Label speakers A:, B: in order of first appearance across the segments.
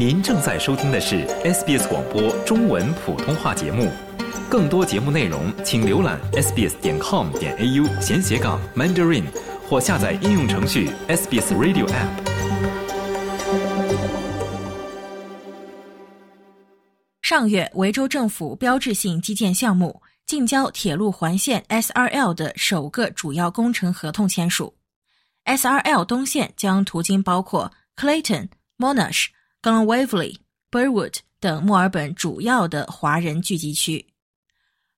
A: 您正在收听的是 SBS 广播中文普通话节目，更多节目内容请浏览 sbs 点 com 点 au 闲斜杠 mandarin 或下载应用程序 SBS Radio App。
B: 上月，维州政府标志性基建项目近郊铁路环线 SRL 的首个主要工程合同签署。SRL 东线将途经包括 Clayton、Monash、g l e n w a v e l y Burwood 等墨尔本主要的华人聚集区。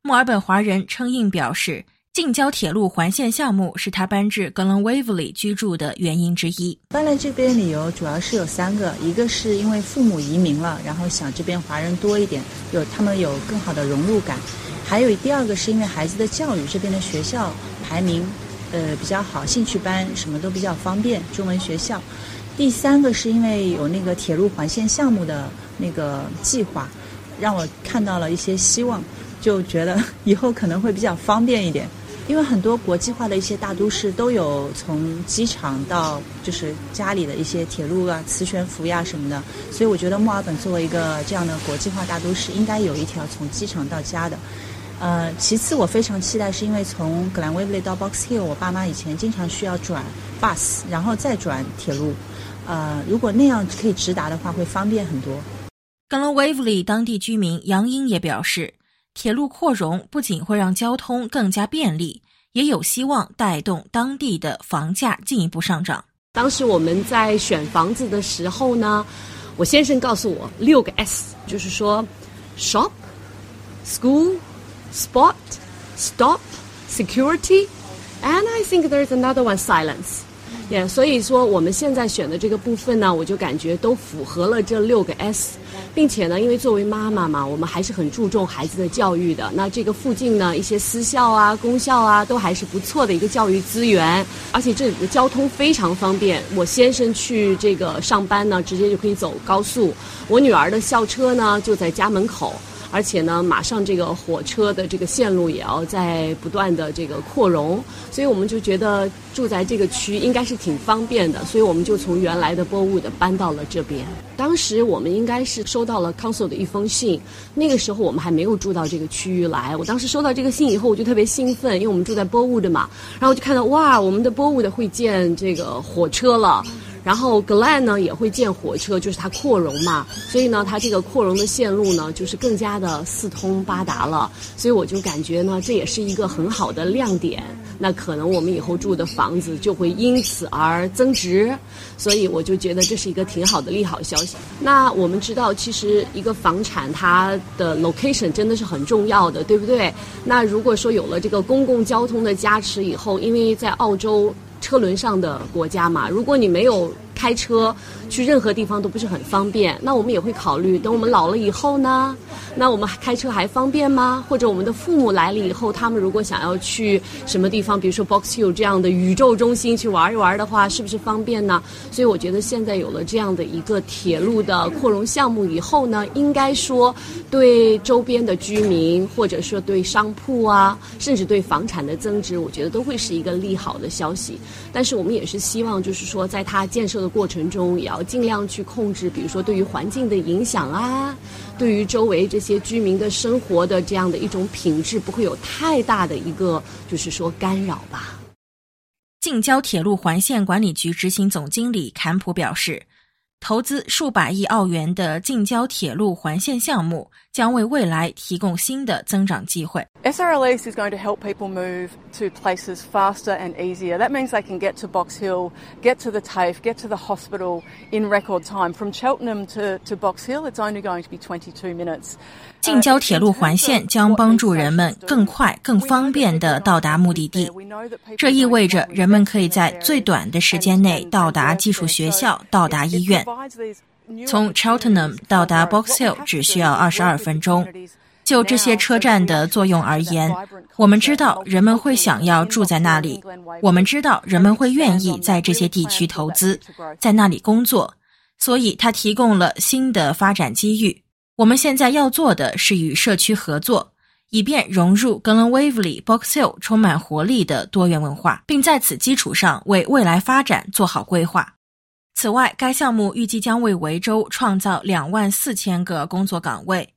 B: 墨尔本华人称应表示。近郊铁路环线项目是他搬至 g l e n w a v e l y 居住的原因之一。
C: 搬来这边理由主要是有三个，一个是因为父母移民了，然后想这边华人多一点，有他们有更好的融入感；还有第二个是因为孩子的教育，这边的学校排名呃比较好，兴趣班什么都比较方便，中文学校；第三个是因为有那个铁路环线项目的那个计划，让我看到了一些希望，就觉得以后可能会比较方便一点。因为很多国际化的一些大都市都有从机场到就是家里的一些铁路啊、磁悬浮呀什么的，所以我觉得墨尔本作为一个这样的国际化大都市，应该有一条从机场到家的。呃，其次我非常期待，是因为从格兰威利到 Box Hill，我爸妈以前经常需要转 bus，然后再转铁路。呃，如果那样可以直达的话，会方便很多。
B: 格兰威利当地居民杨英也表示。铁路扩容不仅会让交通更加便利，也有希望带动当地的房价进一步上涨。
D: 当时我们在选房子的时候呢，我先生告诉我六个 S，就是说：shop、school、spot、stop、security，and I think there's another one silence。Yeah，所以说我们现在选的这个部分呢，我就感觉都符合了这六个 S。并且呢，因为作为妈妈嘛，我们还是很注重孩子的教育的。那这个附近呢，一些私校啊、公校啊，都还是不错的一个教育资源。而且这里的交通非常方便，我先生去这个上班呢，直接就可以走高速。我女儿的校车呢，就在家门口。而且呢，马上这个火车的这个线路也要在不断的这个扩容，所以我们就觉得住在这个区应该是挺方便的，所以我们就从原来的波物的搬到了这边。当时我们应该是收到了 Council 的一封信，那个时候我们还没有住到这个区域来。我当时收到这个信以后，我就特别兴奋，因为我们住在波物的嘛，然后就看到哇，我们的波物的会建这个火车了。然后 Glen 呢也会建火车，就是它扩容嘛，所以呢，它这个扩容的线路呢，就是更加的四通八达了。所以我就感觉呢，这也是一个很好的亮点。那可能我们以后住的房子就会因此而增值。所以我就觉得这是一个挺好的利好消息。那我们知道，其实一个房产它的 location 真的是很重要的，对不对？那如果说有了这个公共交通的加持以后，因为在澳洲。车轮上的国家嘛，如果你没有。开车去任何地方都不是很方便，那我们也会考虑，等我们老了以后呢，那我们开车还方便吗？或者我们的父母来了以后，他们如果想要去什么地方，比如说 Box Hill 这样的宇宙中心去玩一玩的话，是不是方便呢？所以我觉得现在有了这样的一个铁路的扩容项目以后呢，应该说对周边的居民，或者说对商铺啊，甚至对房产的增值，我觉得都会是一个利好的消息。但是我们也是希望，就是说在它建设的。过程中也要尽量去控制，比如说对于环境的影响啊，对于周围这些居民的生活的这样的一种品质，不会有太大的一个就是说干扰吧。
B: 近郊铁路环线管理局执行总经理坎普表示。投资数百亿澳元的近郊铁路环线项目将为未来提供新的增长机会。
E: SRLS is going to help people move to places faster and easier. That means they can get to Box Hill, get to the TAFE, get to the hospital in record time. From Cheltenham to, to Box Hill, it's only going to be 22 minutes.
B: 近郊铁路环线将帮助人们更快、更方便地到达目的地。这意味着人们可以在最短的时间内到达技术学校、到达医院。从 Cheltenham 到达 Box Hill 只需要二十二分钟。就这些车站的作用而言，我们知道人们会想要住在那里。我们知道人们会愿意在这些地区投资，在那里工作。所以，它提供了新的发展机遇。我们现在要做的是与社区合作，以便融入 Glenwaverly Box Hill 充满活力的多元文化，并在此基础上为未来发展做好规划。此外，该项目预计将为维州创造两万四千个工作岗位，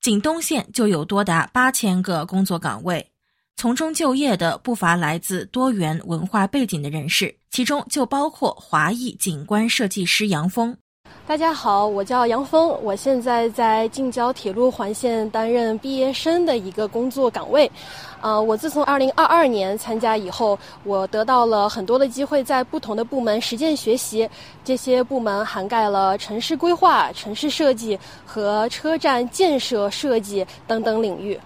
B: 仅东县就有多达八千个工作岗位。从中就业的不乏来自多元文化背景的人士，其中就包括华裔景观设计师杨峰。
F: 大家好，我叫杨峰，我现在在近郊铁路环线担任毕业生的一个工作岗位。呃，我自从二零二二年参加以后，我得到了很多的机会，在不同的部门实践学习。这些部门涵盖了城市规划、城市设计和车站建设设计等等领域。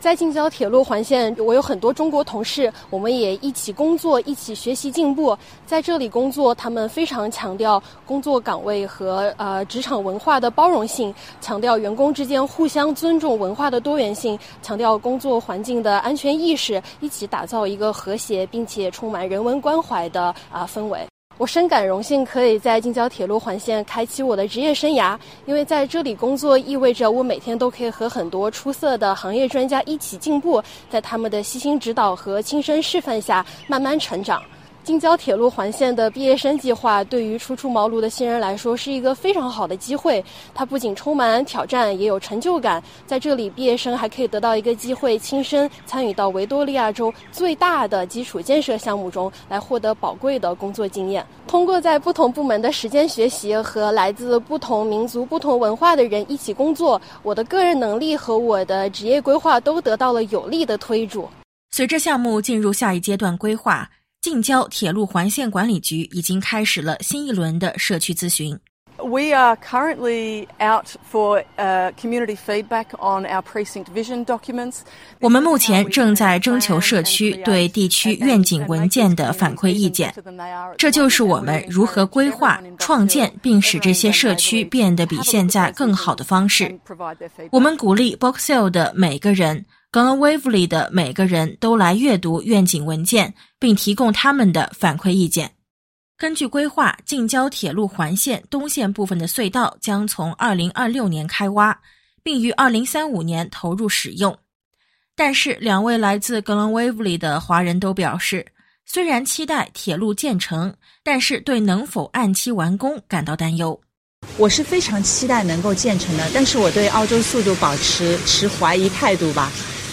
F: 在近郊铁路环线，我有很多中国同事，我们也一起工作，一起学习进步。在这里工作，他们非常强调工作岗位和呃职场文化的包容性，强调员工之间互相尊重文化的多元性，强调工作环境的安全意识，一起打造一个和谐并且充满人文关怀的啊氛围。我深感荣幸，可以在京郊铁路环线开启我的职业生涯。因为在这里工作，意味着我每天都可以和很多出色的行业专家一起进步，在他们的悉心指导和亲身示范下，慢慢成长。京郊铁路环线的毕业生计划对于初出茅庐的新人来说是一个非常好的机会。它不仅充满挑战，也有成就感。在这里，毕业生还可以得到一个机会，亲身参与到维多利亚州最大的基础建设项目中，来获得宝贵的工作经验。通过在不同部门的时间学习和来自不同民族、不同文化的人一起工作，我的个人能力和我的职业规划都得到了有力的推助。
B: 随着项目进入下一阶段规划。近郊铁路环线管理局已经开始了新一轮的社区咨询。
E: We are currently out for community feedback on our precinct vision documents.
B: 我们目前正在征求社区对地区愿景文件的反馈意见，这就是我们如何规划、创建并使这些社区变得比现在更好的方式。我们鼓励 Box Hill 的每个人。G l e n w a v e l y 的每个人都来阅读愿景文件，并提供他们的反馈意见。根据规划，近郊铁路环线东线部分的隧道将从2026年开挖，并于2035年投入使用。但是，两位来自 g l e n Waverly 的华人都表示，虽然期待铁路建成，但是对能否按期完工感到担忧。
C: 我是非常期待能够建成的，但是我对澳洲速度保持持怀疑态度吧。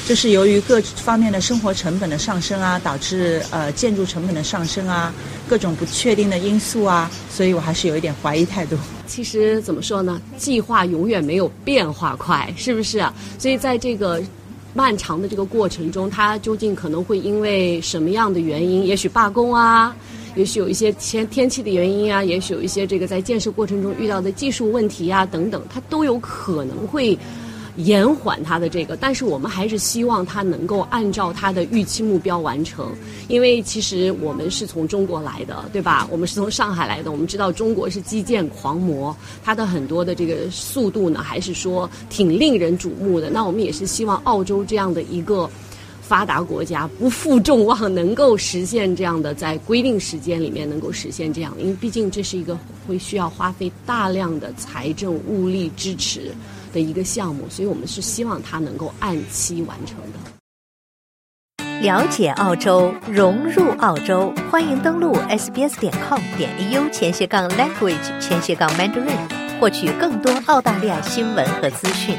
C: 就是由于各方面的生活成本的上升啊，导致呃建筑成本的上升啊，各种不确定的因素啊，所以我还是有一点怀疑态度。
D: 其实怎么说呢，计划永远没有变化快，是不是？所以在这个漫长的这个过程中，它究竟可能会因为什么样的原因？也许罢工啊，也许有一些天天气的原因啊，也许有一些这个在建设过程中遇到的技术问题啊等等，它都有可能会。延缓它的这个，但是我们还是希望它能够按照它的预期目标完成，因为其实我们是从中国来的，对吧？我们是从上海来的，我们知道中国是基建狂魔，它的很多的这个速度呢，还是说挺令人瞩目的。那我们也是希望澳洲这样的一个发达国家不负众望，能够实现这样的在规定时间里面能够实现这样，因为毕竟这是一个会需要花费大量的财政物力支持。的一个项目，所以我们是希望它能够按期完成的。
G: 了解澳洲，融入澳洲，欢迎登录 sbs 点 com 点 au 前斜杠 language 前斜杠 mandarin，获取更多澳大利亚新闻和资讯。